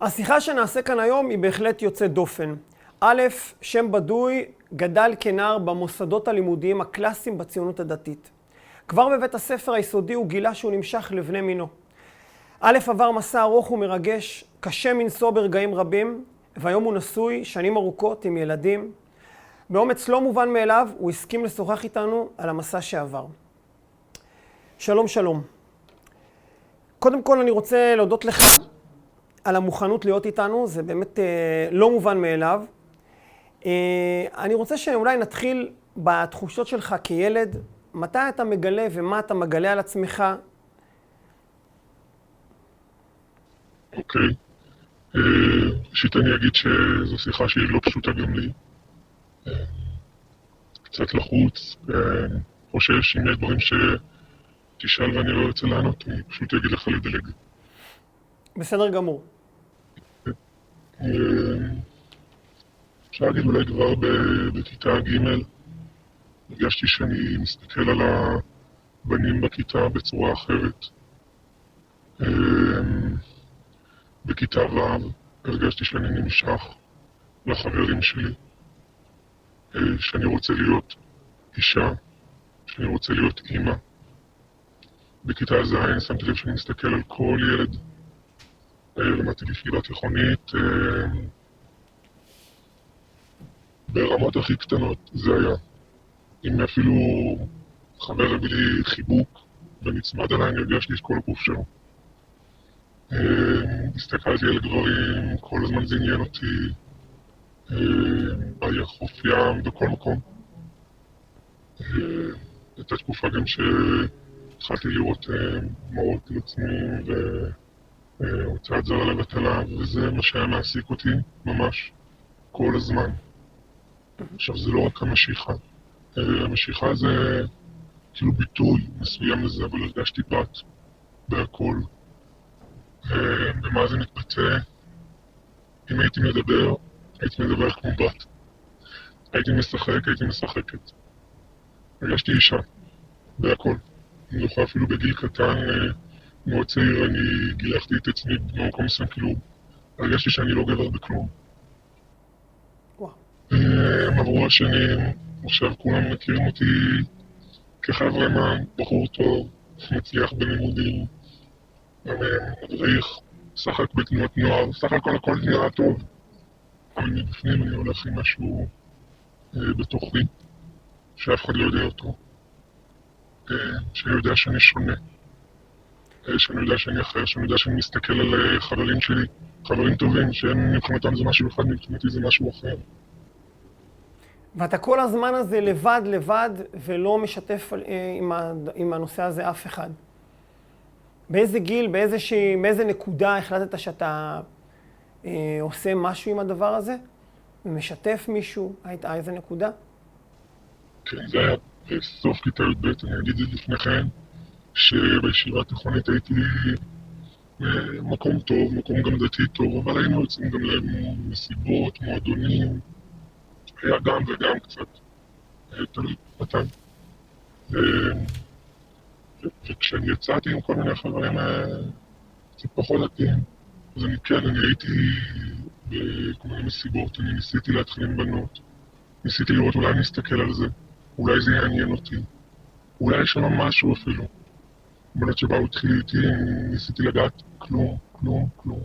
השיחה שנעשה כאן היום היא בהחלט יוצאת דופן. א', שם בדוי גדל כנער במוסדות הלימודיים הקלאסיים בציונות הדתית. כבר בבית הספר היסודי הוא גילה שהוא נמשך לבני מינו. א', עבר מסע ארוך ומרגש, קשה מנשוא ברגעים רבים, והיום הוא נשוי שנים ארוכות עם ילדים. באומץ לא מובן מאליו, הוא הסכים לשוחח איתנו על המסע שעבר. שלום, שלום. קודם כל אני רוצה להודות לך על המוכנות להיות איתנו, זה באמת אה, לא מובן מאליו. אה, אני רוצה שאולי נתחיל בתחושות שלך כילד, מתי אתה מגלה ומה אתה מגלה על עצמך. אוקיי. אה, ראשית אני אגיד שזו שיחה שהיא לא פשוטה גם לי. אה, קצת לחוץ, אה, חושש אם יש דברים שתשאל ואני לא רוצה לענות, אני פשוט אגיד לך לדלג. בסדר גמור. אפשר להגיד אולי כבר בכיתה ג' הרגשתי שאני מסתכל על הבנים בכיתה בצורה אחרת. אה, בכיתה ו' הרגשתי שאני נמשך לחברים שלי, אה, שאני רוצה להיות אישה, שאני רוצה להיות אימא. בכיתה ז' שמתי לב שאני מסתכל על כל ילד. אה, למדתי ביחידה תיכונית, אה, ברמות הכי קטנות זה היה. אם אפילו חבר הביא לי חיבוק ונצמד אליי, אני הרגשתי את כל הגוף שלו. אה, הסתכלתי על גברים, כל הזמן זה עניין אותי, היה חוף ים בכל מקום. הייתה תקופה גם שהתחלתי לראות אה, מראות על עצמי והוצאת זרה לבטלה, וזה מה שהיה מעסיק אותי ממש כל הזמן. עכשיו, זה לא רק המשיכה. המשיכה זה כאילו ביטוי מסוים לזה, אבל הרגשתי בת בהכל. במה זה מתבטא? אם הייתי מדבר, הייתי מדבר כמו בת. הייתי משחק, הייתי משחקת. הרגשתי אישה, בהכל. אני זוכר אפילו בגיל קטן, אה, מאוד צעיר, אני גילחתי את עצמי במקום מסוים, כאילו, הרגשתי שאני לא גבר בכלום. אה, עברו השנים, עכשיו כולם מכירים אותי כחבר'ה בחור טוב, מצליח בלימודים, אה, מדריך, משחק בתנועות נוער, סך הכל הכל נראה טוב, אבל מבפנים אני הולך עם משהו אה, בתוכי, שאף אחד לא יודע אותו, שאני יודע שאני שונה, שאני יודע שאני אחר, שאני יודע שאני מסתכל על אה, חברים שלי, חברים טובים, שהם מבחינתם זה משהו אחד, מבחינתי זה משהו אחר. ואתה כל הזמן הזה לבד, לבד, ולא משתף אה, עם, ה, עם הנושא הזה אף אחד. באיזה גיל, באיזושהי, באיזה נקודה החלטת שאתה אה, עושה משהו עם הדבר הזה? ומשתף מישהו? הייתה איזה נקודה? כן, זה היה בסוף כיתה י"ב, אני אגיד את זה לפני כן, שבישיבה התיכונית הייתי במקום טוב, מקום גם דתי טוב, אבל היינו יוצאים גם למסיבות, מועדונים, היה גם וגם קצת, אה, תלוי מתי. ו- וכשאני יצאתי עם כל מיני חברים אה, קצת פחות דתיים, אז אני כן, אני הייתי בכל מיני מסיבות, אני ניסיתי להתחיל עם בנות, ניסיתי לראות אולי אני אסתכל על זה, אולי זה יעניין אותי, אולי יש שם משהו אפילו. בנות שבאו התחילו איתי, ניסיתי לגעת, כלום, כלום, כלום.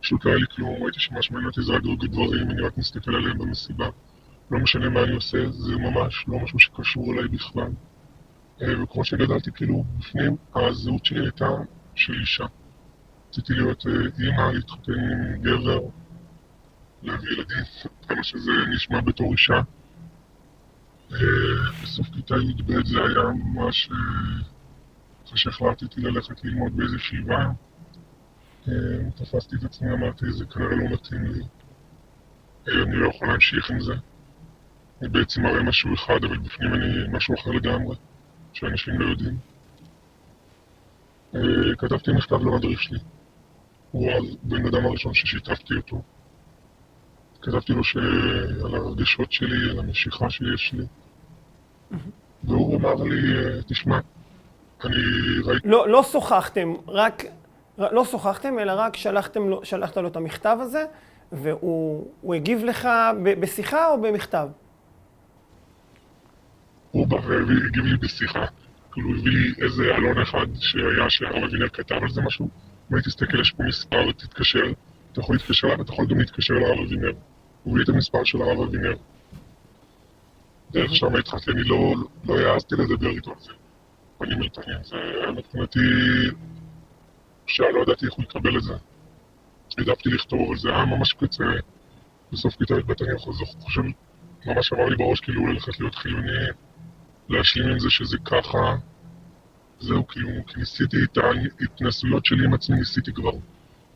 פשוט לא היה לי כלום, ראיתי שמה שמעניין אותי זה רק דברים, אני רק מסתכל עליהם במסיבה. לא משנה מה אני עושה, זה ממש לא משהו שקשור אליי בכלל. אה, וכמו שגדלתי, כאילו, בפנים, הזהות שלי הייתה של אישה. רציתי להיות אה, אימא, להתחתן עם גבר, להביא ילדים, כמה שזה נשמע בתור אישה. אה, בסוף כיתה י"ב זה היה ממש... אחרי שהחלטתי ללכת ללמוד באיזה ישיבה, אה, תפסתי את עצמי, אמרתי, זה כנראה לא מתאים לי. אה, אני לא יכול להמשיך עם זה. אני בעצם מראה משהו אחד, אבל בפנים אני משהו אחר לגמרי, שאנשים לא יודעים. אה, כתבתי מכתב למדריך שלי. הוא אז בן אדם הראשון ששיתפתי אותו. כתבתי לו שעל הרגשות שלי, על המשיכה שיש לי. והוא אמר לי, תשמע. לא, לא שוחחתם, רק לא שוחחתם, אלא רק שלחתם לו, שלחת לו את המכתב הזה, והוא הוא הגיב לך ב- בשיחה או במכתב? הוא בא והגיב לי בשיחה. כאילו, הביא לי איזה עלון אחד שהיה, שהרב אבינר כתב על זה משהו. אם הייתי תסתכל, יש פה מספר, תתקשר. אתה יכול להתקשר אתה יכול גם להתקשר לרב אבינר. הוא הביא את המספר של הרב אבינר. דרך שם התחלתי, אני לא, לא העזתי לדבר איתו על זה. אל פנים, זה מבחינתי... שלא ידעתי איך הוא יקבל את זה. העדפתי לכתוב, זה היה ממש קצה. בסוף כיתה י"ב אני חושב, ממש אמר לי בראש כאילו ללכת להיות חילוני, להשלים עם זה שזה ככה. זהו, כאילו, כי ניסיתי את ההתנסויות שלי עם עצמי, ניסיתי כבר,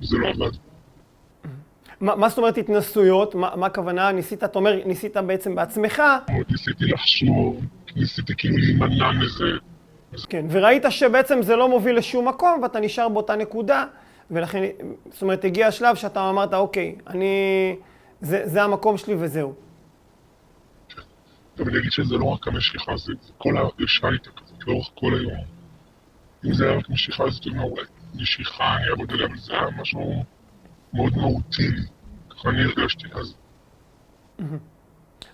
וזה לא עבד. מה, מה זאת אומרת התנסויות? מה, מה הכוונה? ניסית, אתה אומר, ניסית בעצם בעצמך, ניסיתי לחשוב, ניסיתי כאילו להימנע מזה. כן, וראית שבעצם זה לא מוביל לשום מקום, ואתה נשאר באותה נקודה, ולכן, זאת אומרת, הגיע השלב שאתה אמרת, אוקיי, אני, זה, זה המקום שלי וזהו. אבל אני אגיד שזה לא רק המשיכה, זה, זה כל ההרגשה הייתה כזאת לאורך כל היום. אם זה היה רק משיכה, אז אתה אומר, אולי משיכה, אני אעבוד עליה, אבל זה היה משהו מאוד מהותי לי. ככה אני הרגשתי אז.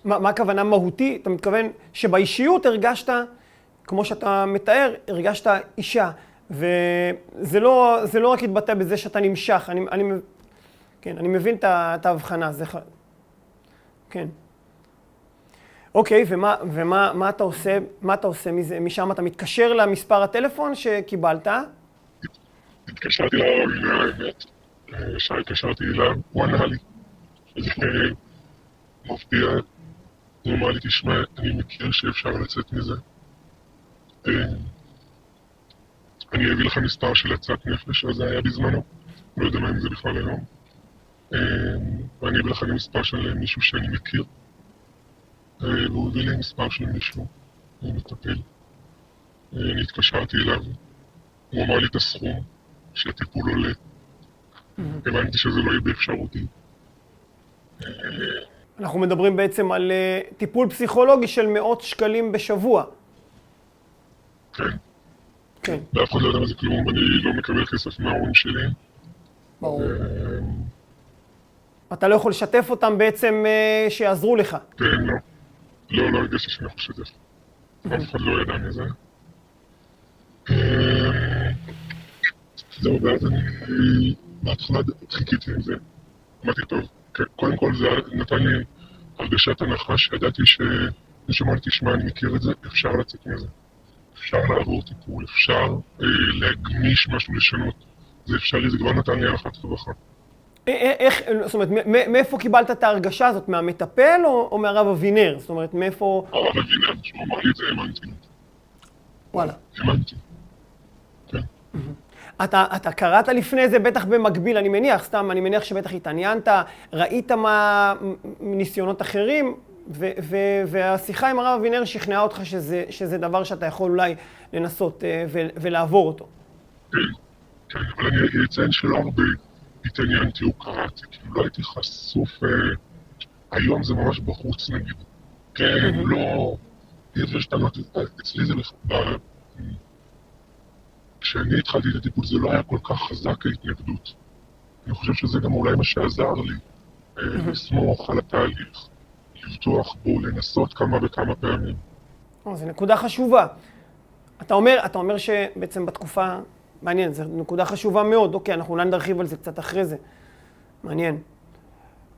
מה, מה הכוונה מהותי? אתה מתכוון שבאישיות הרגשת, כמו שאתה מתאר, הרגשת אישה. וזה לא, זה לא רק התבטא בזה שאתה נמשך, אני, אני, כן, אני מבין את ההבחנה, זה. כן. אוקיי, ומה, ומה מה אתה עושה, מה אתה עושה מזה? משם אתה מתקשר למספר הטלפון שקיבלת? התקשרתי אבינר, האמת. אה, התקשרתי אליו, הוא ענה לי. זה אה, מפתיע. הוא אמר לי, תשמע, אני מכיר שאפשר לצאת מזה. אה, אני אביא לך מספר של הצעת נפש, אז זה היה בזמנו. לא יודע מה אם זה בכלל היום. אה, ואני אביא לך גם מספר של מישהו שאני מכיר. אה, והוא הביא לי מספר של מישהו, הוא מטפל. אה, אני התקשרתי אליו, הוא אמר לי את הסכום שהטיפול עולה. הבנתי שזה לא יהיה באפשרותי. אנחנו מדברים בעצם על אה, טיפול פסיכולוגי של מאות שקלים בשבוע. כן, כן, ואף אחד לא יודע מה זה כלום, אני לא מקבל כסף מההורים שלי. ברור. אה, אתה לא יכול לשתף אותם בעצם אה, שיעזרו לך. כן, לא. לא, לא הרגשתי שאני יכול לשתף. אף אחד לא ידע מזה. אה, זהו, ואז אני בהתחלה חיכיתי עם זה. אמרתי, טוב, כן, קודם כל זה נתן לי הרגשת הנחה שידעתי ש... אמר לי, תשמע, אני מכיר את זה, אפשר לצאת מזה. אפשר לעבור טיפול, אפשר אה, להגמיש משהו, לשנות. זה אפשרי, זה כבר נתן לי הנחת רווחה. א- א- איך, זאת אומרת, מאיפה קיבלת את ההרגשה הזאת? מהמטפל או, או מהרב אבינר? זאת אומרת, מאיפה... הרב אבינר, כשהוא אמר לי את זה, האמנתי. וואלה. האמנתי. כן. אתה, אתה קראת לפני זה בטח במקביל, אני מניח, סתם, אני מניח שבטח התעניינת, ראית מה ניסיונות אחרים, ו, ו, והשיחה עם הרב אבינר שכנעה אותך שזה, שזה דבר שאתה יכול אולי לנסות אה, ו, ולעבור אותו. כן, כן, אבל אני אציין שלא הרבה התעניינתי או קראתי, כאילו לא הייתי חשוף, אה, היום זה ממש בחוץ נגיד. כן, לא, יש טענות, אצלי זה, בכ- ב- כשאני התחלתי את הטיפול זה לא היה כל כך חזק ההתנגדות. אני חושב שזה גם אולי מה שעזר לי, אה, לסמוך על התהליך, לבטוח בו, לנסות כמה וכמה פעמים. או, זו נקודה חשובה. אתה אומר, אתה אומר שבעצם בתקופה, מעניין, זו נקודה חשובה מאוד. אוקיי, אנחנו אולי נרחיב על זה קצת אחרי זה. מעניין.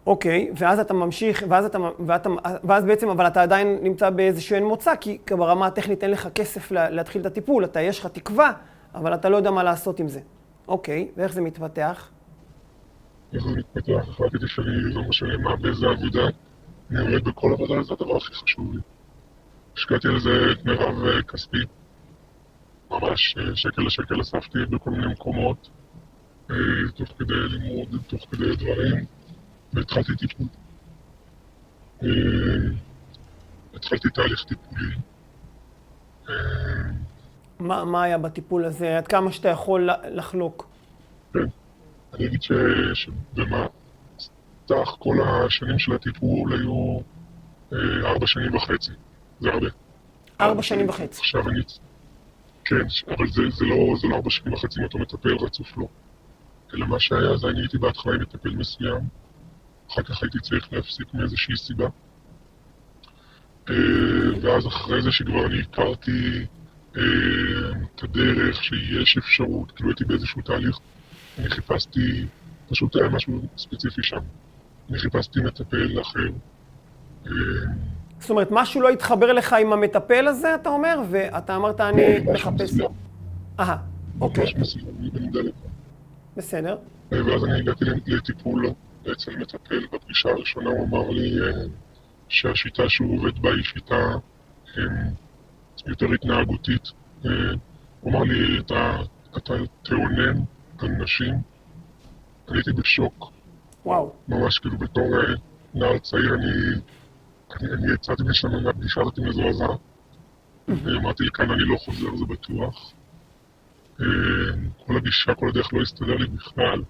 אוקיי, ואז אתה ממשיך, ואז, אתה, ואתה, ואז בעצם, אבל אתה עדיין נמצא באיזשהו אין מוצא, כי ברמה הטכנית אין לך כסף לה, להתחיל את הטיפול, אתה, יש לך תקווה, אבל אתה לא יודע מה לעשות עם זה. אוקיי, ואיך זה מתפתח? איך זה מתפתח, החלטתי שאני לא משנה מה, באיזה עבודה, אני עומד בכל עבודה, זה הדבר הכי חשוב לי. השקעתי על זה את מירב אה, כספי, ממש אה, שקל לשקל אספתי בכל מיני מקומות, אה, תוך כדי לימוד, תוך כדי דברים, והתחלתי טיפול. התחלתי תהליך טיפולי. מה, מה היה בטיפול הזה? עד כמה שאתה יכול לחלוק? כן. אני אגיד ש... סך כל השנים של הטיפול היו אה, ארבע שנים וחצי. זה הרבה. ארבע שנים וחצי. עכשיו אני... כן, אבל זה, זה, לא, זה לא ארבע שנים וחצי אם אתה מטפל רצוף לא. אלא מה שהיה זה אני הייתי בהתחלה עם מטפל מסוים, אחר כך הייתי צריך להפסיק מאיזושהי סיבה. אה, ואז אחרי זה שכבר אני הכרתי אה, את הדרך, שיש אפשרות, כאילו הייתי באיזשהו תהליך, אני חיפשתי, פשוט היה משהו ספציפי שם. אני חיפשתי מטפל אחר. זאת אומרת, משהו לא התחבר לך עם המטפל הזה, אתה אומר, ואתה אמרת, אני לא, משהו מחפש... מסוים. אהה, אוקיי, ממש מסוים, אני בן דלת. בסדר. ואז אני הגעתי לטיפול אצל מטפל. בפגישה הראשונה הוא אמר לי אה, שהשיטה שהוא עובד בה היא שיטה אה, יותר התנהגותית. אה, הוא אמר לי, אתה תאונן על נשים. אני הייתי בשוק, וואו. ממש כאילו בתור אה, נער צעיר, אני, אני, אני יצאתי משם מהפגישה הזאת מזועזע. אמרתי, לכאן אני לא חוזר, זה בטוח. אה, כל הגישה, כל הדרך לא הסתדר לי בכלל.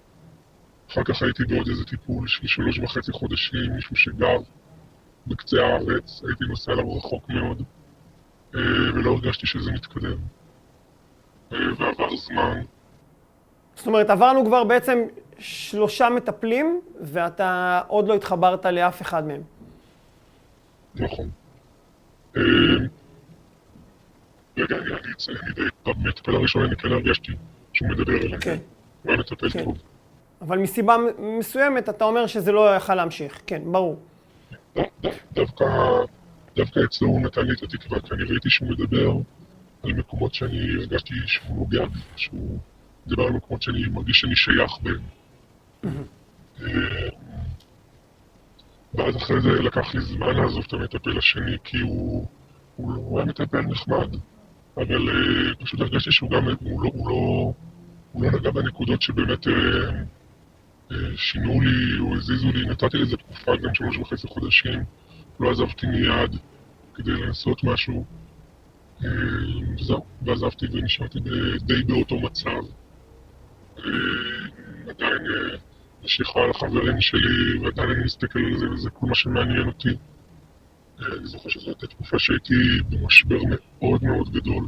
אחר כך הייתי בעוד איזה טיפול של שלוש וחצי חודשים, מישהו שגר בקצה הארץ, הייתי נוסע אליו רחוק מאוד, אה, ולא הרגשתי שזה מתקדם. אה, ועבר זמן, זאת אומרת, עברנו כבר בעצם שלושה מטפלים, ואתה עוד לא התחברת לאף אחד מהם. נכון. רגע, אני אני אציין, אני די, במטפל הראשון אני כן הרגשתי שהוא מדבר אליי. כן. הוא היה מטפל כן. טוב. אבל מסיבה מסוימת אתה אומר שזה לא יכל להמשיך. כן, ברור. דו- דו- דווקא, דווקא אצלו הוא נתן לי את התקווה, כי אני ראיתי שהוא מדבר על מקומות שאני הרגשתי שהוא נוגע בי, שהוא מדבר על מקומות שאני מרגיש שאני שייך בהם. אה, ואז אחרי זה לקח לי זמן לעזוב את המטפל השני, כי הוא, הוא, לא- הוא היה מטפל נחמד, אבל אה, פשוט הרגשתי שהוא גם, הוא לא, הוא לא, הוא לא נגע בנקודות שבאמת אה, אה, שינו לי או הזיזו לי, נתתי לזה תקופה, גם שלוש וחצי חודשים, לא עזבתי מיד כדי לנסות משהו, אה, וזהו, ועזבתי ונשארתי די באותו מצב. עדיין נשיכה על החברים שלי, ועדיין אני מסתכל על זה, וזה כל מה שמעניין אותי. אה, אני זוכר שזו הייתה תקופה שהייתי במשבר מאוד מאוד גדול.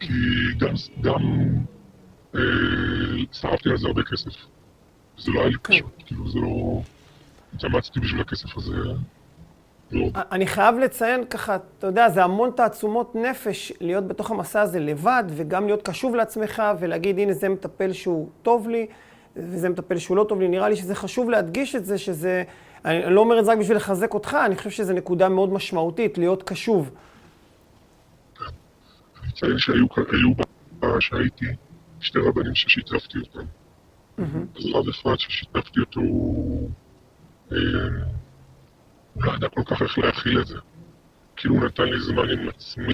כי גם, גם אה, שרפתי על זה הרבה כסף. זה לא היה לי כן. פשוט, כאילו זה לא... התאמצתי בשביל הכסף הזה. אני חייב לציין ככה, אתה יודע, זה המון תעצומות נפש להיות בתוך המסע הזה לבד, וגם להיות קשוב לעצמך, ולהגיד, הנה זה מטפל שהוא טוב לי, וזה מטפל שהוא לא טוב לי. נראה לי שזה חשוב להדגיש את זה, שזה... אני לא אומר את זה רק בשביל לחזק אותך, אני חושב שזו נקודה מאוד משמעותית, להיות קשוב. אני אציין שהיו ב- שהייתי שתי רבנים ששיתפתי אותם. אז רב אחד ששיתפתי אותו, הוא אה, לא ידע כל כך איך להכיל את זה. כאילו הוא נתן לי זמן עם עצמי,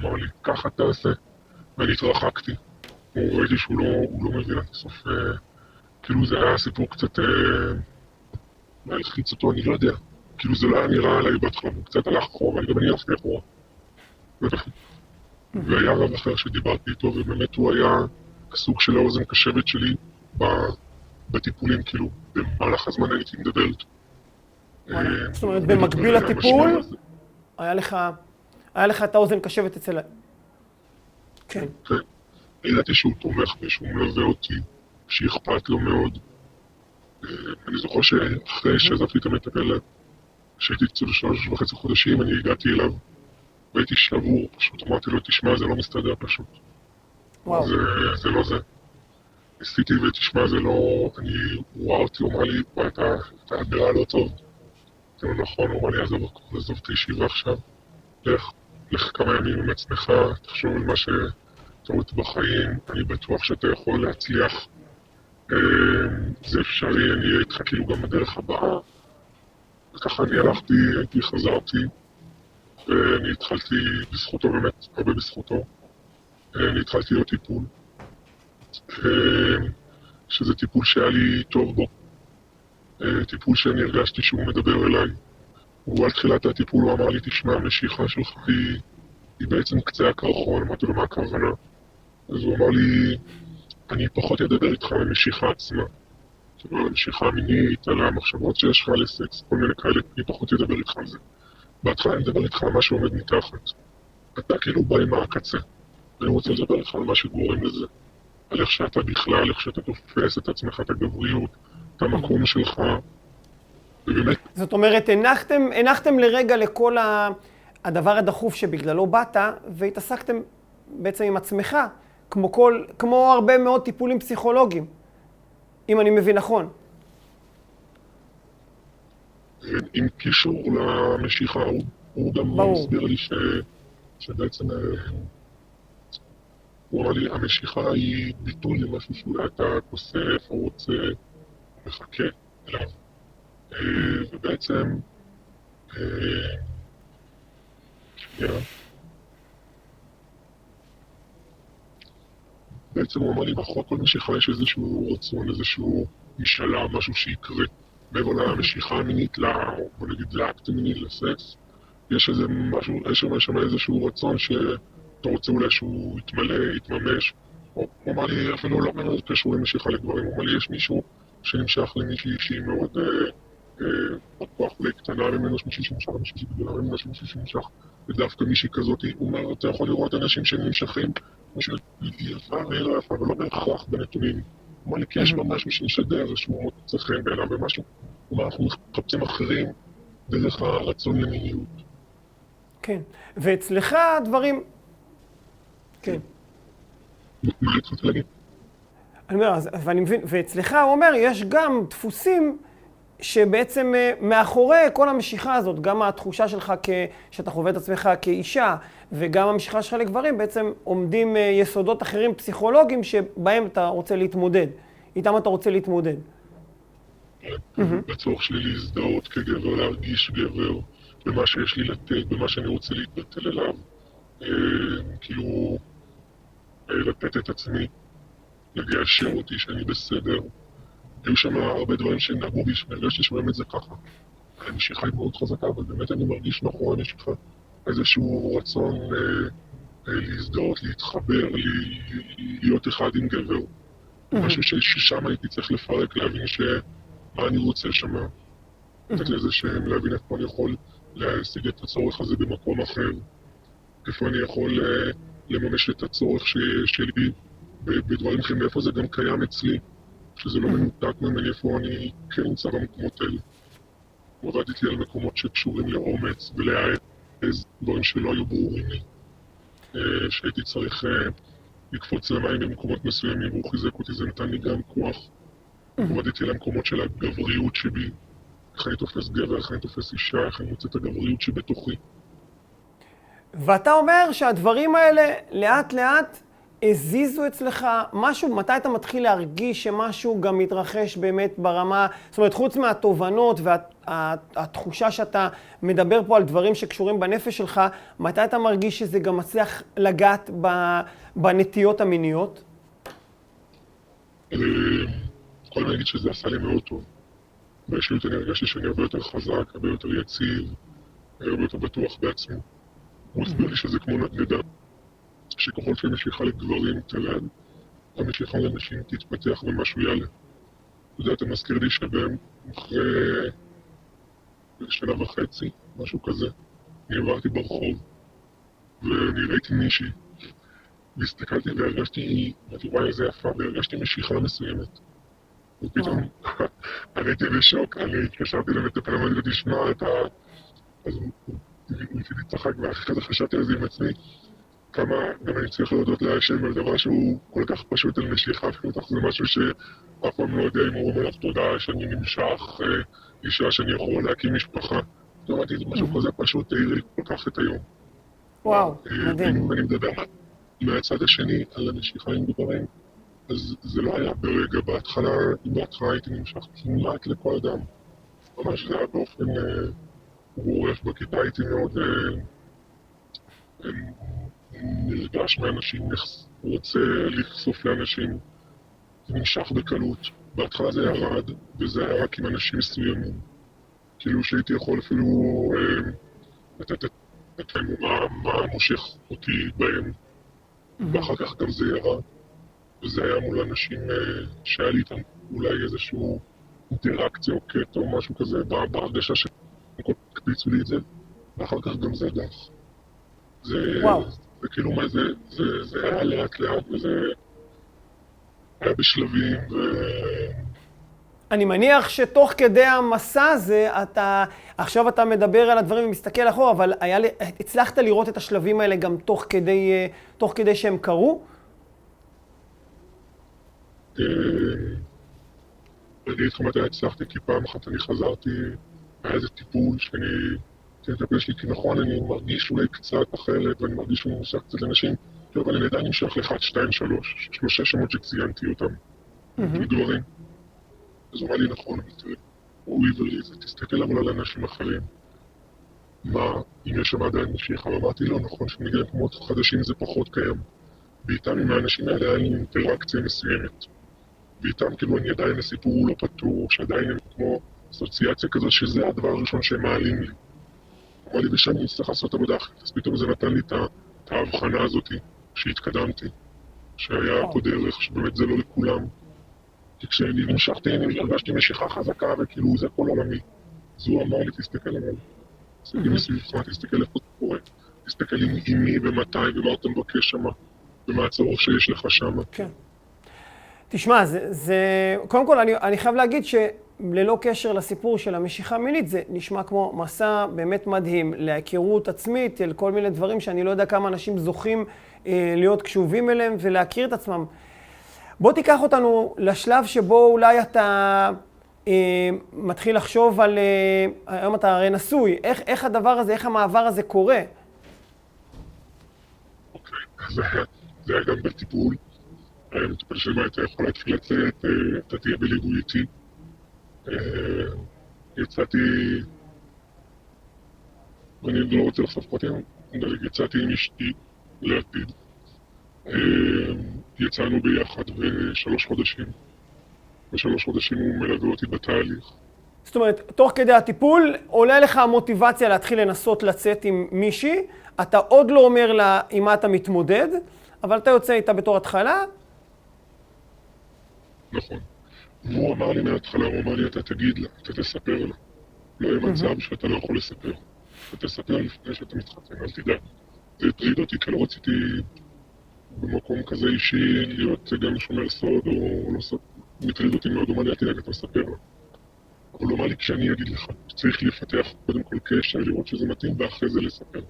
אמר לי, ככה תעשה, ואני התרחקתי. הוא ראיתי שהוא לא, לא מבין עד הסוף, אה, כאילו זה היה סיפור קצת, אה, מה הלחיץ אותו, אני לא יודע. כאילו זה לא היה נראה עליי בהתחלה, הוא קצת הלך אחורה, וגם אני הלכתי אחורה. והיה רב אחר שדיברתי איתו, ובאמת הוא היה הסוג של האוזן קשבת שלי בטיפולים, כאילו, במהלך הזמן הייתי מדבר איתו. זאת אומרת, במקביל לטיפול? היה לך, היה לך את האוזן קשבת אצל... ה- כן. כן. ידעתי שהוא תומך בי, שהוא מלווה אותי, שאכפת לו מאוד. אה, אני זוכר שאחרי שעזבתי את המטפל, כשהייתי אצלו שלוש וחצי חודשים, אני הגעתי אליו, והייתי שבור, פשוט אמרתי לו, תשמע, זה לא מסתדר פשוט. וואו. זה, זה לא זה. ניסיתי ותשמע, זה לא... אני... הוא ראה אותי, הוא אמר לי, אתה, אתה נראה לא טוב. זה לא נכון, הוא אמר לי, עזוב את הישיבה עכשיו. לך, לך כמה ימים עם עצמך, תחשוב על מה שאתה רואה בחיים, אני בטוח שאתה יכול להצליח. אה, זה אפשרי, אני אהיה איתך כאילו גם בדרך הבאה. וככה אני הלכתי, הייתי, חזרתי, ואני התחלתי בזכותו באמת, הרבה בזכותו. אני התחלתי להיות טיפול, אה, שזה טיפול שהיה לי טוב בו, אה, טיפול שאני הרגשתי שהוא מדבר אליי. הוא על תחילת הטיפול הוא אמר לי, תשמע, המשיכה שלך היא, היא בעצם קצה הקרחון, אמרתי לו, מה הכוונה? אז הוא אמר לי, אני פחות אדבר איתך על המשיכה עצמה. כאילו, על המשיכה המינית, על המחשבות שיש לך על סקס, כל מיני כאלה, אני פחות אדבר איתך על זה. בהתחלה אני מדבר איתך על מה שעומד מתחת. אתה כאילו בא עם הקצה. אני רוצה לדבר איתך על מה שגורם לזה. על איך שאתה בכלל, איך שאתה תופס את עצמך, את הגבריות, המקום שלך, ובאמת, זאת אומרת, הנחתם, הנחתם לרגע לכל ה- הדבר הדחוף שבגללו באת, והתעסקתם בעצם עם עצמך, כמו, כל, כמו הרבה מאוד טיפולים פסיכולוגיים, אם אני מבין נכון. עם קישור למשיכה, הוא, הוא גם ברור. הסביר לי ש, שבעצם, אה, הוא אמר לי, המשיכה היא ביטוי למשהו שאולי אתה כוסף או רוצה, מחכה אליו. ובעצם, אה. בעצם הוא אמר לי, מאחורי כל משיכה יש איזשהו רצון, איזשהו משאלה, משהו שיקרה. מעבר למשיכה המינית, בוא נגיד לאקט המיני, לסקס, יש איזה משהו, יש שם- איזשהו רצון שאתה רוצה אולי שהוא יתמלא, יתממש. הוא אמר לי, אפילו לא מאוד קשור למשיכה לגברים, הוא אמר לי, יש מישהו שנמשך למישהי שהיא מאוד, אה, אה, עוד כוח אולי קטנה ממנו, יש מישהי שנמשך למישהי גדולה ממנו, יש מישהי שנמשך ודווקא מישהי כזאת, הוא אומר, אתה יכול לראות אנשים שנמשכים, משהו יפה יפה, אבל לא בהכרח בנתונים. לי, כי יש ממש מי שמשדר איזשהו מוצא חן בעיניו ומשהו. אומר, אנחנו מחפשים אחרים דרך הרצון למיניות. כן. ואצלך הדברים... כן. מה התחלתי להגיד? אני אומר, ואני מבין, ואצלך הוא אומר, יש גם דפוסים שבעצם אה, מאחורי כל המשיכה הזאת, גם התחושה שלך כ, שאתה חווה את עצמך כאישה, וגם המשיכה שלך לגברים, בעצם עומדים אה, יסודות אחרים פסיכולוגיים שבהם אתה רוצה להתמודד, איתם אתה רוצה להתמודד. בצורך שלי להזדהות כגבר, להרגיש גבר, במה שיש לי לתת, במה שאני רוצה להתבטל אליו. אה, כאילו, לתת את עצמי, לגשר אותי שאני בסדר. היו שם הרבה דברים שנגעו בי, שהרגשתי שבאמת זה ככה. המשיכה היא מאוד חזקה, אבל באמת אני מרגיש מאחורי המשיכה איזשהו רצון אה, אה, להזדהות, להתחבר, לי- להיות אחד עם גבר. משהו ששם הייתי צריך לפרק, להבין ש... מה אני רוצה שמה. לתת לזה שם, להבין איפה אני יכול להשיג את הצורך הזה במקום אחר. איפה אני יכול אה, לממש את הצורך ש- שלי ב- בדברים אחרים, ואיפה זה גם קיים אצלי, שזה לא מנותק ממני, איפה אני כן נמצא במקומות האלה. עבדתי על מקומות שקשורים לאומץ ולהעז, דברים שלא היו ברורים לי. אה, שהייתי צריך אה, לקפוץ למים במקומות מסוימים, והוא חיזק אותי, זה נתן לי גם כוח. עבדתי על המקומות של הגבריות שבי, איך אני תופס גבר, איך אני תופס אישה, איך אני מוצא את הגבריות שבתוכי. ואתה אומר שהדברים האלה לאט לאט הזיזו אצלך משהו, מתי אתה מתחיל להרגיש שמשהו גם מתרחש באמת ברמה, זאת אומרת, חוץ מהתובנות והתחושה שאתה מדבר פה על דברים שקשורים בנפש שלך, מתי אתה מרגיש שזה גם מצליח לגעת בנטיות המיניות? אה, יכול להגיד שזה עשה לי מאוד טוב. באישיות אני הרגשתי שאני הרבה יותר חזק, הרבה יותר יציב, הרבה יותר בטוח בעצמי. הוא הסביר לי שזה כמו נדנדה, שככל שהמשיכה לגברים תרד, המשיכה לנשים תתפתח ומשהו יעלה. אתה יודע, אתה מזכיר לי שאחרי שנה וחצי, משהו כזה, אני עברתי ברחוב, ואני ראיתי מישהי, והסתכלתי והרגשתי, אמרתי וואי איזה יפה, והרגשתי משיכה מסוימת. ופתאום אני הייתי בשוק, אני התקשרתי למטפל, אמרתי לו תשמע את ה... אז הוא לצחק, ואחרי זה חשבתי על זה עם עצמי, כמה אני צריך להודות להשם על דבר שהוא כל כך פשוט על משיכה, ובטח זה משהו שאף פעם לא יודע אם הוא אומר לך תודה שאני נמשך, אה, אישה שאני יכול להקים משפחה. אז אמרתי, זה משהו כזה פשוט העיר לי כל כך את היום. וואו, אה, מדהים. אני מדבר מהצד השני על המשיכה עם גברים, אז זה לא היה ברגע, בהתחלה, אם בהתחלה הייתי נמשך כמעט לכל אדם. ממש זה היה באופן אה, גורף, בכיתה הייתי מאוד אה, אה, נרגש מאנשים, רוצה לחשוף לאנשים, זה נמשך בקלות. בהתחלה זה ירד, וזה היה רק עם אנשים מסוימים. כאילו שהייתי יכול אפילו אה, לתת את האמונה מה מושך אותי בהם, ואחר כך גם זה ירד. וזה היה מול אנשים אה, שהיה לי איתם אולי איזשהו אינטראקציה או קטע או משהו כזה, בהרגשה שהם הקפיצו לי את זה, ואחר כך גם זה דח. זה, וואו. זה כאילו מה זה, זה, זה היה לאט לאט וזה היה בשלבים, ו... אני מניח שתוך כדי המסע הזה, אתה, עכשיו אתה מדבר על הדברים ומסתכל אחורה, אבל היה, הצלחת לראות את השלבים האלה גם תוך כדי, אה, תוך כדי שהם קרו? אה, אני אגיד לך מתי הצלחתי, כי פעם אחת אני חזרתי, היה איזה טיפול שאני לטפל שלי, כי נכון, אני מרגיש אולי קצת אחרת, ואני מרגיש שהוא נמשך קצת לאנשים, אבל אני עדיין נמשך לאחד, שתיים, שלוש, שלושה שמות שציינתי אותם, כגברים. אז הוא אמר לי, נכון, הוא עברי זה תסתכל אבל על אנשים אחרים. מה, אם יש שם עדיין משיכה? ואמרתי לו, נכון, כשמגיע למקומות חדשים זה פחות קיים. ואיתם, עם האנשים האלה, היה לי אינטראקציה מסוימת. ואיתם, כאילו, אני עדיין, הסיפור הוא לא פתור, שעדיין הם כמו אסוציאציה כזו, שזה הדבר הראשון שהם מעלים לי. אמר לי, ושם אני צריך לעשות עבודה אחרת. אז פתאום זה נתן לי את ההבחנה הזאת, שהתקדמתי, שהיה פה דרך, שבאמת זה לא לכולם. כי כשאני נמשכתי, אני הרגשתי משיכה חזקה, וכאילו זה כל עולמי. אז הוא אמר לי, תסתכל עליו. תסתכל מסביבך, תסתכל איפה זה קורה. תסתכל עם מי ומתי ומה אתה מבקש שמה, ומה הצורך שיש לך שמה. כן. תשמע, זה, זה... קודם כל, אני, אני חייב להגיד שללא קשר לסיפור של המשיכה המינית, זה נשמע כמו מסע באמת מדהים להיכרות עצמית, אל כל מיני דברים שאני לא יודע כמה אנשים זוכים אה, להיות קשובים אליהם ולהכיר את עצמם. בוא תיקח אותנו לשלב שבו אולי אתה אה, מתחיל לחשוב על... אה, היום אתה הרי נשוי, איך, איך הדבר הזה, איך המעבר הזה קורה? אוקיי, זה היה- גם בטיפול. היה מטופל שמה הייתה יכולה להתחיל לצאת, אה, אתה תהיה בליווי איתי. אה, יצאתי, ואני לא רוצה לחשוף פרטים, יצאתי עם אשתי לעתיד. אה, יצאנו ביחד בשלוש חודשים. בשלוש חודשים הוא מלווה אותי בתהליך. זאת אומרת, תוך כדי הטיפול עולה לך המוטיבציה להתחיל לנסות לצאת עם מישהי, אתה עוד לא אומר לה עם מה אתה מתמודד, אבל אתה יוצא איתה בתור התחלה, נכון. והוא אמר לי מההתחלה, הוא אמר לי, אתה תגיד לה, אתה תספר לה. לא יהיה מצב שאתה לא יכול לספר. אתה תספר לפני שאתה מתחתן, אל תדאג. זה הטריד אותי, כי לא רציתי במקום כזה אישי להיות גם שומר סוד או לא סוד. הוא הטריד אותי מאוד, הוא אמר לי, אל תדאג, אתה מספר לה. אבל הוא אמר לי, כשאני אגיד לך, צריך לפתח קודם כל קשר, לראות שזה מתאים, ואחרי זה לספר.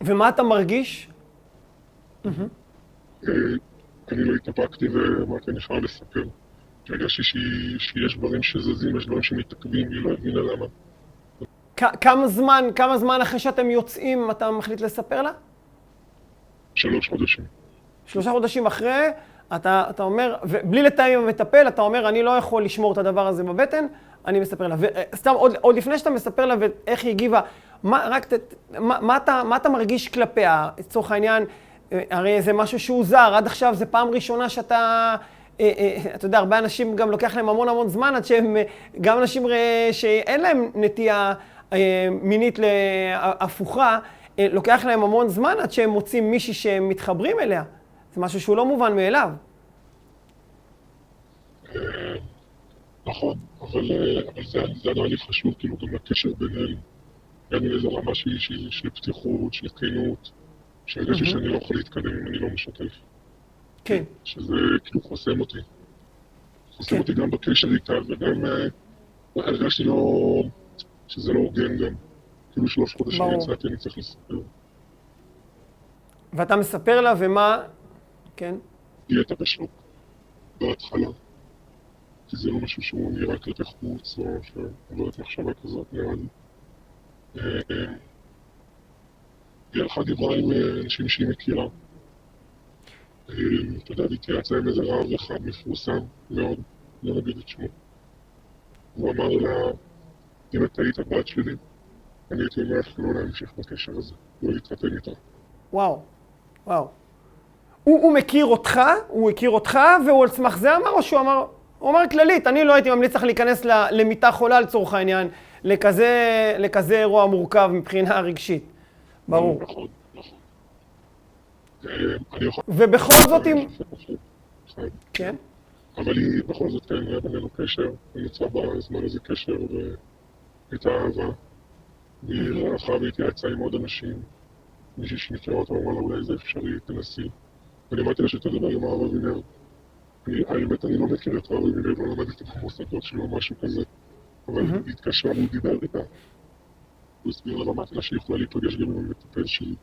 ומה אתה מרגיש? אה, אני לא התאפקתי ואמרתי, אני חייב לספר. כי הרגשתי שיש דברים שזזים, יש דברים שמתעכבים, והיא לא הבינה למה. כמה זמן, כמה זמן אחרי שאתם יוצאים אתה מחליט לספר לה? שלוש חודשים. שלושה חודשים אחרי, אתה, אתה אומר, ובלי לתאם עם המטפל, אתה אומר, אני לא יכול לשמור את הדבר הזה בבטן, אני מספר לה. וסתם, עוד, עוד לפני שאתה מספר לה ואיך היא הגיבה, מה, רק, ת, מה, מה, אתה, מה אתה מרגיש כלפיה? לצורך העניין, אה, הרי זה משהו שהוא זר, עד עכשיו זה פעם ראשונה שאתה... אה, אה, אתה יודע, הרבה אנשים גם לוקח להם המון המון זמן עד שהם, אה, גם אנשים שאין להם נטייה מינית הפוכה, אה, לוקח להם המון זמן עד שהם מוצאים מישהי שהם מתחברים אליה. זה משהו שהוא לא מובן מאליו. נכון, אבל, זה, לי חשוב, כאילו, גם לקשר בינינו. הגענו לאיזו רמה של פתיחות, של כנות, שהרגשתי שאני לא יכול להתקדם אם אני לא משתף. כן. שזה כאילו חוסם אותי. חוסם כן. אותי גם בקשר איתה, וגם אה, הרגשתי לא... שזה לא הוגן גם. כאילו שלוש חודשים. יצאתי, אני צריך לספר. ואתה מספר לה ומה... כן. היא הייתה בשוק בהתחלה. כי זה לא משהו שהוא נראה כלפי חוץ, או שעוברת מחשבה כזאת נראה לי. היא הלכה דיברה עם אה, אנשים שהיא מכירה. אה, אתה יודע, והתייעצה עם איזה רב אחד מפורסם מאוד, לא נגיד את שמו. הוא אמר לה, אם את היית הבת שלי, אני הייתי אומר לך לא להמשיך בקשר הזה, לא להתחתן איתה. וואו. וואו. הוא, הוא מכיר אותך, הוא הכיר אותך, והוא על סמך זה אמר, או שהוא אמר... הוא אמר כללית, אני לא הייתי ממליץ לך להיכנס למיטה חולה לצורך העניין, לכזה, לכזה אירוע מורכב מבחינה רגשית. ברור. נכון, נכון. אה. ובכל זאת אם... כן. כן? אבל היא בכל זאת כן, היה בינינו קשר, ונוצר בזמן הזה קשר, והייתה אהבה. והיא הלכה והתייעצה עם עוד אנשים. מישהי שמכירה אותה אמרה לה, אולי זה אפשרי, תנסי. אני אמרתי לה שאתה דבר עם הרב אבינר. האמת, אני לא מכיר את הרב אבינר, לא למדתי במוסדות שלו או משהו כזה. אבל. היא התקשרה והוא דיבר איתה. הוא הסביר לה, אמרתי לה שהיא יכולה להיפגש גם עם המטפל שלי.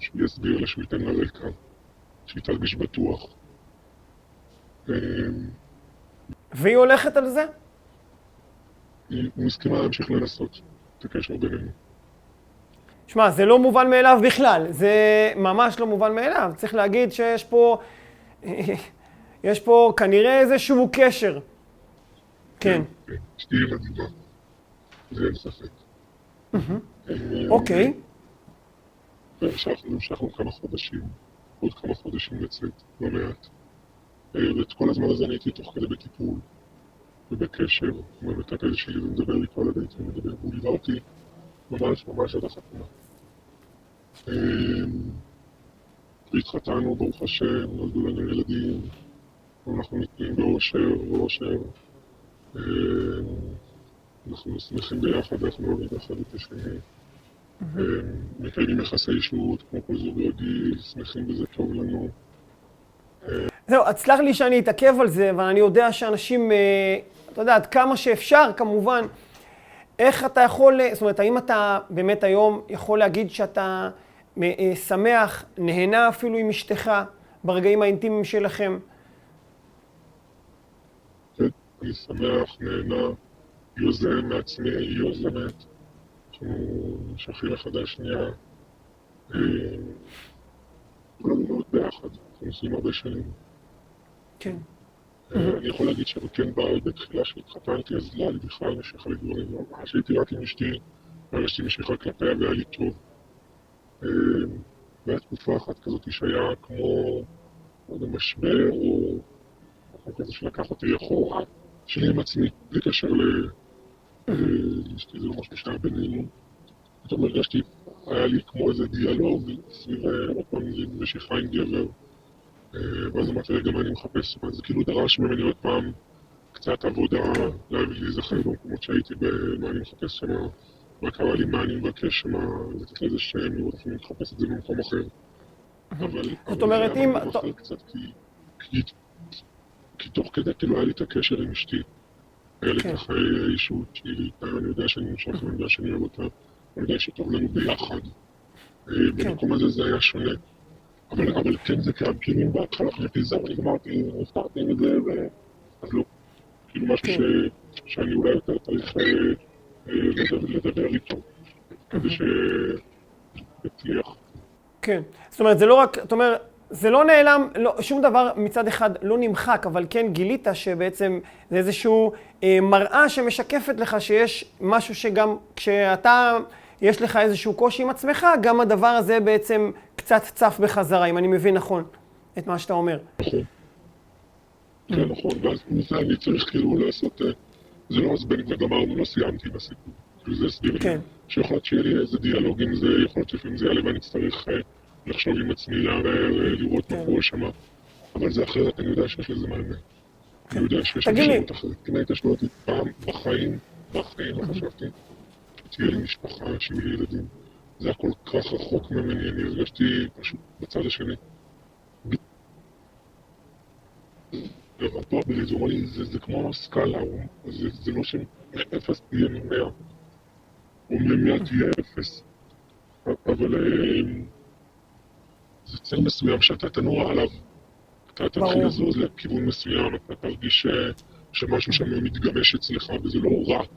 שהוא יסביר לה, שהוא ייתן לה רקע, שהיא תרגיש בטוח. והיא הולכת על זה? היא מסכימה להמשיך לנסות את הקשר בינינו. שמע, זה לא מובן מאליו בכלל, זה ממש לא מובן מאליו. צריך להגיד שיש פה, יש פה כנראה איזשהו קשר. כן, כן, אשתי היא מדהימה. זה אין ספק. אה, אוקיי. והמשכנו, המשכנו כמה חודשים, עוד כמה חודשים לצאת, לא מעט. אה, ואת כל הזמן הזה אני הייתי תוך כדי בטיפול ובקשר עם המטפל שלי ומדבר איתו על הדייט ומדבר, והוא ליווה אותי ממש ממש עד החתונה. אה, והתחתנו, ברוך השם, נולדו לנו ילדים, אנחנו נתנים באושר, באושר. אה, אנחנו שמחים ביחד, אנחנו אוהבים אחד את השני. אה, מקיימים יחסי אישות, כמו כל זוג רגיל, שמחים וזה טוב לנו. זהו, אז סלח לי שאני אתעכב על זה, אבל אני יודע שאנשים, אה, אתה יודע, עד כמה שאפשר, כמובן, איך אתה יכול, זאת אומרת, האם אתה באמת היום יכול להגיד שאתה אה, שמח, נהנה אפילו עם אשתך ברגעים האינטימיים שלכם? כן, אני שמח, נהנה, יוזם מעצמי, יוזמת. אנחנו שייכים אחד לשנייה. אה, כולנו מאוד ביחד, אנחנו נוסעים הרבה שנים. כן. אה, אני יכול להגיד שכן בתחילה שהתחתנתי, אז לא לי בכלל משיכה לדברים. ממש הייתי רק עם אשתי, והרגשתי משיכה כלפיה והיה לי טוב. אה, והיה תקופה אחת כזאת שהיה כמו, לא יודע, משבר, או משהו כזה שלקח אותי אחורה, שלי עם עצמי, בלי קשר ל... אה, אשתי זה משהו שהיה בינינו. פתאום הרגשתי, היה לי כמו איזה דיאלוג סביב אה, עוד פעם משיכה עם גבר. אה, ואז אמרתי לה, גם אני מחפש, זאת אומרת, זה כאילו דרש ממני עוד פעם קצת עבודה, להביא להיזכר במקומות שהייתי, במה אני מחפש שם, מה קרה לי, מה אני מבקש שם, לתת לזה שם, לראות איך אני מחפש את זה במקום אחר. אבל... אבל אומרת, אם- קצת, כי תוך כדי כאילו היה לי את הקשר עם אשתי. היה לי את כן. החיי האישות שלי, אני יודע שאני נמשך, אני יודע שאני אוהב אותה, אני יודע שטוב לנו ביחד. אה, במקום הזה זה היה שונה. אבל, אבל כן זה קרה, כאילו אם בהתחלה חשבתי זהו, אני גמרתי, נפטרתי מזה, ו... אז לא. כאילו משהו כן. ש... שאני אולי יותר צריך אה, אה, לדבר, איתו, כדי שיצליח. כן. זאת אומרת, זה לא רק, אתה אומר, זה לא נעלם, לא, שום דבר מצד אחד לא נמחק, אבל כן גילית שבעצם זה איזשהו אה, מראה שמשקפת לך שיש משהו שגם כשאתה, יש לך איזשהו קושי עם עצמך, גם הדבר הזה בעצם קצת צף בחזרה, אם אני מבין נכון את מה שאתה אומר. נכון. כן, נכון, ואז מזה אני צריך כאילו לעשות, אה, זה לא זבנג וגמרנו, לא סיימתי עם הסיפור. כאילו זה הסביר לי, כן. שיכול להיות שיהיה לי איזה דיאלוג עם זה, יכול להיות שלפעמים זה יעלה ואני אצטרך אה, לחשוב עם עצמי, לראות מה כן. קורה שם, אבל זה אחרת, אני יודע שיש לזה מענה. אני יודע שיש לי- אפשרות אחרת. אם היית שואל אותי פעם בחיים, בחיים לא חשבתי, שתהיה לי משפחה, שיהיו לי ילדים. זה היה כל כך רחוק ממני, אני הרגשתי פשוט בצד השני. רפובלי, זה אומר לי, זה, כמו סקאלה, זה לא שמאפס תהיה ממאה, או ממאה תהיה אפס. אבל אה, זה ציר מסוים שאתה תנוע עליו. אתה תתחיל. לזוז לכיוון מסוים, אתה תרגיש שמשהו שם מתגמש אצלך, וזה לא רק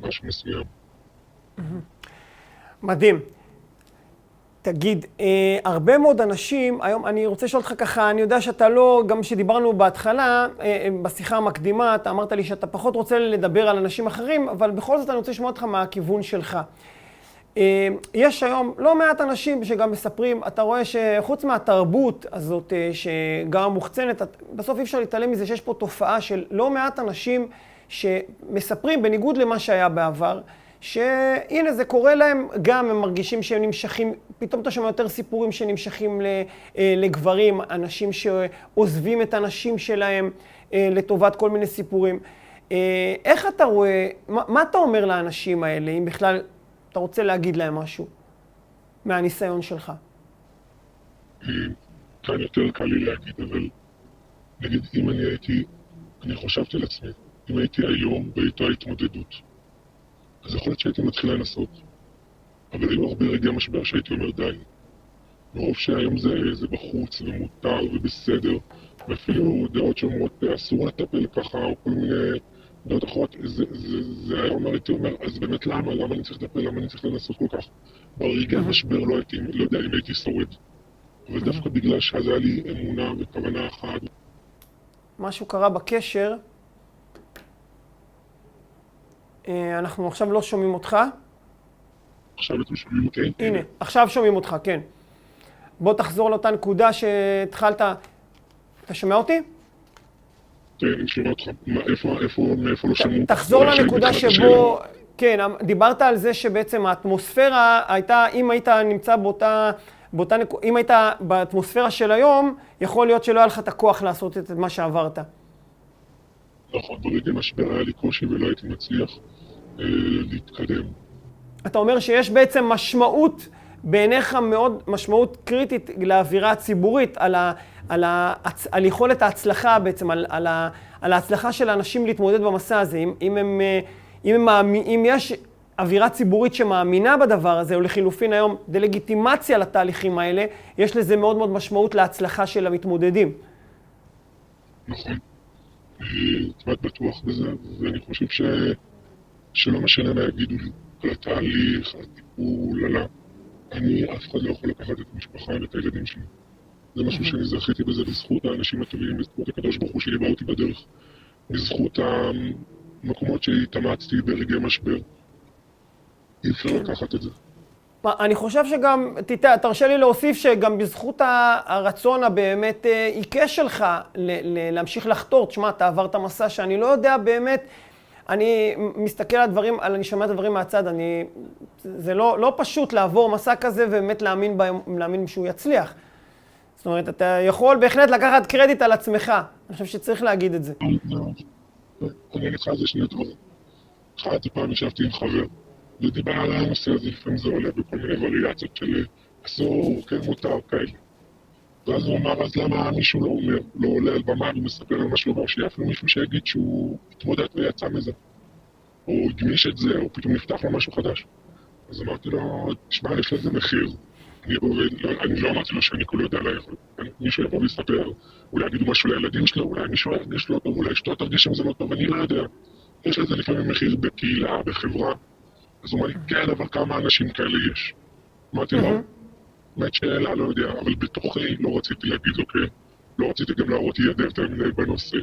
משהו מסוים. מדהים. תגיד, אה, הרבה מאוד אנשים, היום אני רוצה לשאול אותך ככה, אני יודע שאתה לא, גם כשדיברנו בהתחלה, אה, אה, בשיחה המקדימה, אתה אמרת לי שאתה פחות רוצה לדבר על אנשים אחרים, אבל בכל זאת אני רוצה לשמוע אותך מהכיוון שלך. אה, יש היום לא מעט אנשים שגם מספרים, אתה רואה שחוץ מהתרבות הזאת אה, שגם מוחצנת, בסוף אי אפשר להתעלם מזה שיש פה תופעה של לא מעט אנשים שמספרים, בניגוד למה שהיה בעבר, שהנה זה קורה להם, גם הם מרגישים שהם נמשכים, פתאום אתה שומע יותר סיפורים שנמשכים אה, לגברים, אנשים שעוזבים את הנשים שלהם לטובת כל מיני סיפורים. איך אתה רואה, מה, מה אתה אומר לאנשים האלה, אם בכלל אתה רוצה להגיד להם משהו מהניסיון שלך? כאן יותר קל לי להגיד, אבל נגיד אם אני הייתי, אני חשבתי לעצמי, אם הייתי היום באותה התמודדות, אז יכול להיות שהייתי מתחיל לנסות. אבל היו הרבה רגעי משבר שהייתי אומר די. מרוב שהיום זה, זה בחוץ ומותר ובסדר, ואפילו דעות שאומרות אסור לטפל ככה, או כל מיני אחרות, זה, זה, זה היום הייתי אומר, אז באמת למה? למה אני צריך לטפל? למה אני צריך לנסות כל כך? ברגעי המשבר לא הייתי, לא יודע אם הייתי שורד. אבל דווקא בגלל שאז היה לי אמונה וכוונה אחת. משהו קרה בקשר. אה, אנחנו עכשיו לא שומעים אותך. עכשיו אתם שומעים אותי? הנה, עכשיו שומעים אותך, כן. בוא תחזור לאותה נקודה שהתחלת. אתה שומע אותי? איפה, מאיפה לא שמעו? תחזור לנקודה שבו... כן, דיברת על זה שבעצם האטמוספירה הייתה, אם היית נמצא באותה, באותה נקודה, אם היית באטמוספירה של היום, יכול להיות שלא היה לך את הכוח לעשות את מה שעברת. נכון, ברגע משבר היה לי קושי ולא הייתי מצליח אה, להתקדם. אתה אומר שיש בעצם משמעות, בעיניך מאוד משמעות קריטית לאווירה הציבורית, על, ה, על, ה, על יכולת ההצלחה בעצם, על, על, ה, על ההצלחה של האנשים להתמודד במסע הזה. אם, אם, הם, אה, אם, הם, מאמין, אם יש אווירה ציבורית שמאמינה בדבר הזה, או לחילופין היום דה-לגיטימציה לתהליכים האלה, יש לזה מאוד מאוד משמעות להצלחה של המתמודדים. נכון. אה, כמעט בטוח בזה, ואני חושב ש... שלא משנה מה יגידו לי על התהליך, על הטיפול, על ה... אני, אף אחד לא יכול לקחת את המשפחה ואת הילדים שלי. זה משהו שאני זכיתי בזה בזכות האנשים הטובים, בזכות הקדוש ברוך הוא שליווה אותי בדרך, בזכות המקומות שהתאמצתי ברגעי משבר. אי אפשר לקחת את זה. אני חושב שגם, תרשה לי להוסיף שגם בזכות הרצון הבאמת אה, עיקש שלך להמשיך לחתור, תשמע, אתה עברת מסע שאני לא יודע באמת, אני מסתכל על הדברים, אני שומע את הדברים מהצד, אני, זה לא, לא פשוט לעבור מסע כזה ובאמת להאמין, בהם, להאמין שהוא יצליח. זאת אומרת, אתה יכול בהחלט לקחת קרדיט על עצמך, אני חושב שצריך להגיד את זה. אני אגיד לך על זה שני דברים. אחד, פעם ישבתי עם חבר. ודיבר על הנושא הזה, לפעמים זה עולה בכל מיני וריאציות של אסור, כן מותר, כאלה. ואז הוא אמר, אז למה מישהו לא אומר, לא עולה על במה ומספר על מה שלא שיהיה אפילו מישהו שיגיד שהוא התמודד ויצא מזה. או הגמיש את זה, או פתאום נפתח לו משהו חדש. אז אמרתי לו, תשמע, יש לזה מחיר. אני, לא, אני לא אמרתי לו שאני כולו יודע לאכול. מישהו יבוא ויספר, אולי יגידו משהו לילדים שלו, אולי מישהו ירגיש לא טוב, אולי אשתו תרגיש אם זה לא טוב, אני לא יודע. יש לזה לפעמים מחיר בקהילה, בחברה. אז הוא אומר לי, כן, אבל כמה אנשים כאלה יש? אמרתי לו, באמת שאלה, לא יודע, אבל בתוכי לא רציתי להגיד כן, לא רציתי גם להראות ידע יותר מדי בנושא.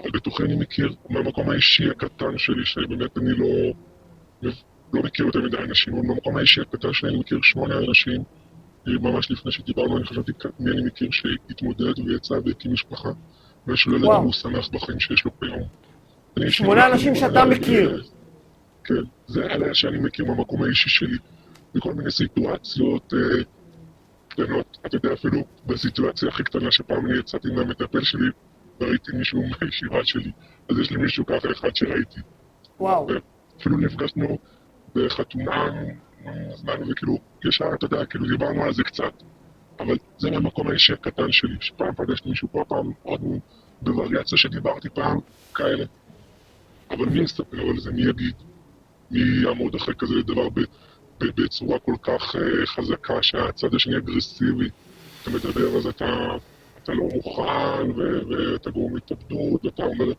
אבל בתוכי אני מכיר, מהמקום האישי הקטן שלי, שבאמת אני לא, לא מכיר יותר מדי אנשים, אבל במקום האישי הקטן שלי אני מכיר שמונה אנשים, ממש לפני שדיברנו, אני חשבתי מי אני מכיר שהתמודד ויצא והקים משפחה, ושלא לדעת הוא שמח בחיים שיש לו כיום. שמונה אנשים שאתה מכיר. כן, זה עליה שאני מכיר מהמקום האישי שלי, בכל מיני סיטואציות אה, קטנות. אתה יודע, אפילו בסיטואציה הכי קטנה שפעם אני יצאתי מהמטפל שלי וראיתי מישהו מהישיבה שלי, אז יש לי מישהו ככה אחד שראיתי. וואו. אפילו נפגשנו בחתונה, זמן וכאילו, ישר, אתה יודע, כאילו דיברנו על זה קצת. אבל זה מהמקום האישי הקטן שלי, שפעם פגשתי מישהו פה, פעם עוד בווריאציה שדיברתי פעם, כאלה. אבל מי יספר על זה? מי יגיד? מי יעמוד אחרי כזה דבר בצורה כל כך uh, חזקה שהצד השני אגרסיבי, אתה מדבר אז אתה, אתה לא מוכן ואתה גורם התאבדות, ואתה אומר...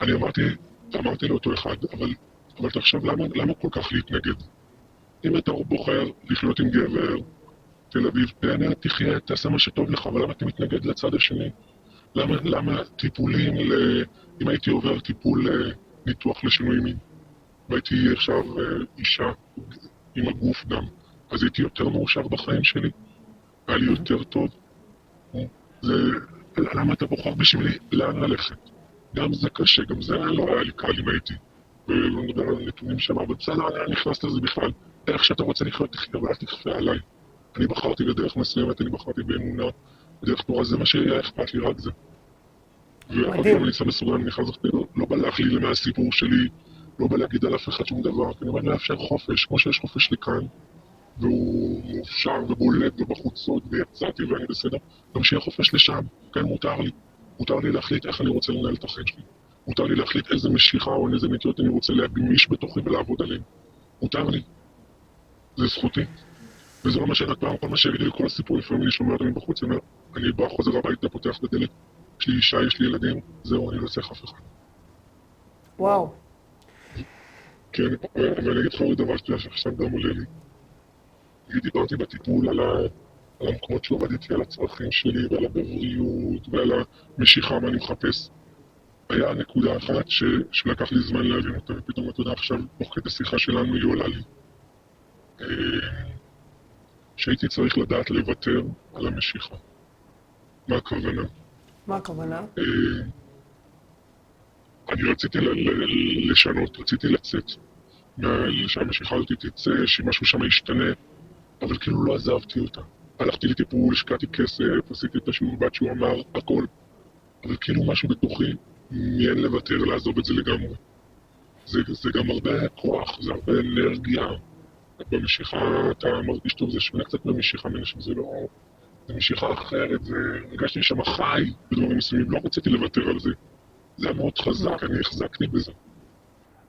אני אמרתי, אמרתי לאותו אחד, אבל, אבל תחשוב למה, למה כל כך להתנגד? אם אתה בוחר לחיות עם גבר, תל אביב, תהנה, תחיה, תעשה מה שטוב לך, אבל למה אתה מתנגד לצד השני? למה, למה טיפולים, ל... אם הייתי עובר טיפול אה, ניתוח לשינוי מין, והייתי עכשיו אה, אישה עם הגוף גם, אז הייתי יותר מאושר בחיים שלי, היה לי יותר טוב. זה, למה אתה בוחר בשבילי לאן ללכת? גם זה קשה, גם זה לא היה לי קל אם הייתי. ולא נדבר על הנתונים שם, אבל בסדר, אני נכנס לזה בכלל. איך שאתה רוצה לחיות, תחיה, ואל תכפה עליי. אני בחרתי בדרך מסוימת, אני בחרתי באמונה, בדרך תורה, זה מה שיהיה אכפת לי, רק זה. ואפילו אני שם בסוגריים, אני חזרתי, לא, לא בא להכליל מהסיפור שלי, לא בא להגיד על אף אחד שום דבר, אני אומר לאפשר חופש, כמו שיש חופש לכאן, והוא מופשר ובולט ובחוצות, ויצאתי ואני בסדר, גם שיהיה חופש לשם, כן, מותר לי. מותר לי להחליט איך אני רוצה לנהל את החיים שלי. מותר לי להחליט איזה משיכה או איזה נטיות אני רוצה להגמיש בתוכי ולעבוד עליהן. מותר לי. זה זכותי. וזה לא מה שרק פעם, כל מה שיגידו לי, כל הסיפור, לפעמים אני שומע אותם בחוץ, אני אומר, אני בא, חוזר הביתה, פותח את הדלת, יש לי אישה, יש לי ילדים, זהו, אני לא צריך אף אחד. וואו. כן, ואני אגיד לך עוד דבר שעכשיו גם עולה לי. נגיד, דיברתי בטיפול על, ה, על המקומות שעובדתי, על הצרכים שלי ועל הבריאות ועל המשיכה, מה אני מחפש. היה נקודה אחת ש, שלקח לי זמן להבין אותה, ופתאום, אתה יודע, עכשיו, תוך כדי שיחה שלנו, היא עולה לי. אה, שהייתי צריך לדעת לוותר על המשיכה. מה הכוונה? מה הכוונה? אני רציתי לשנות, רציתי לצאת. שהמשיכה הזאת תצא, שמשהו שם ישתנה, אבל כאילו לא עזבתי אותה. הלכתי לטיפול, השקעתי כסף, עשיתי את השיעור בת שהוא אמר, הכל. אבל כאילו משהו בתוכי מיין לוותר, לעזוב את זה לגמרי. זה, זה גם הרבה כוח, זה הרבה אנרגיה. במשיכה אתה מרגיש טוב, זה שונה קצת במשיכה מנשים, זה לא... זה משיכה אחרת, זה... הרגשתי שם חי בדברים מסוימים, לא רציתי לוותר על זה. זה מאוד חזק, אני החזקתי בזה.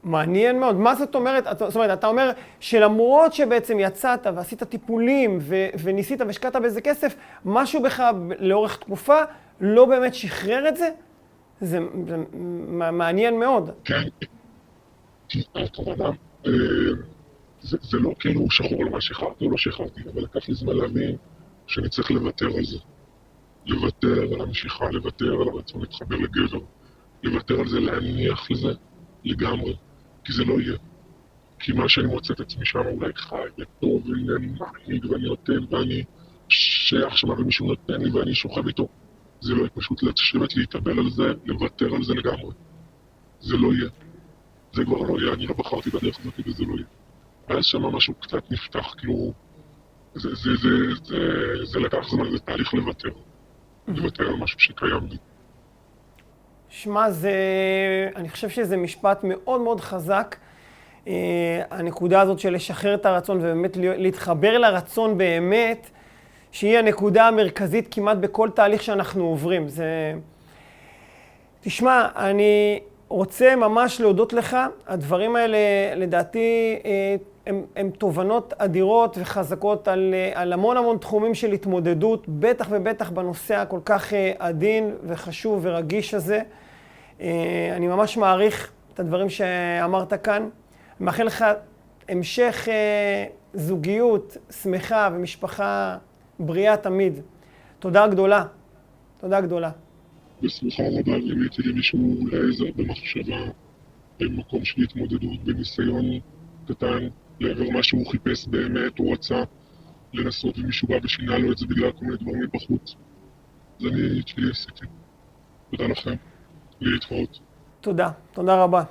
מעניין מאוד. מה זאת אומרת? זאת אומרת, אתה אומר שלמרות שבעצם יצאת ועשית טיפולים ו- וניסית והשקעת בזה כסף, משהו בך לאורך תקופה לא באמת שחרר את זה? זה, זה מעניין מאוד. כן, הכוונה, אה, זה, זה לא כאילו שחור על מה שחררתי או לא שחררתי, אבל לקח לי זמן להבין שאני צריך לוותר על זה. לוותר על המשיכה, לוותר על הרצון להתחבר לגבר, לוותר על זה, להניח לזה לגמרי, כי זה לא יהיה. כי מה שאני מוצא את עצמי שם אולי חי וטוב מעניק ואני נותן ואני שייך שם ומישהו נותן לי ואני שוכב איתו. זה לא יהיה פשוט לשבת להתאבל על זה, לוותר על זה לגמרי. זה לא יהיה. זה כבר לא יהיה, אני לא בחרתי בדרך הזאת וזה לא יהיה. ואז שם משהו קצת נפתח, כאילו... זה, זה, זה, זה, זה לקח זמן, זה תהליך לוותר. לוותר על משהו שקיים לי. שמע, זה... אני חושב שזה משפט מאוד מאוד חזק. אה, הנקודה הזאת של לשחרר את הרצון ובאמת להתחבר לרצון באמת, שהיא הנקודה המרכזית כמעט בכל תהליך שאנחנו עוברים. זה... תשמע, אני רוצה ממש להודות לך. הדברים האלה, לדעתי, אה, הם, הם תובנות אדירות וחזקות על, אה, על המון המון תחומים של התמודדות, בטח ובטח בנושא הכל כך עדין וחשוב ורגיש הזה. אה, אני ממש מעריך את הדברים שאמרת כאן. מאחל לך המשך אה, זוגיות שמחה ומשפחה בריאה תמיד. תודה גדולה. תודה גדולה. בשמחה רבה, אם הייתי למישהו לעזר במחשבה, במקום של התמודדות, בניסיון קטן, לעבר מה שהוא חיפש באמת, הוא רצה לנסות ומישהו בא ושינה לו את זה בגלל כל מיני דברים מבחוץ. אז אני את שלי עשיתי. תודה לכם, להתראות. תודה. תודה רבה.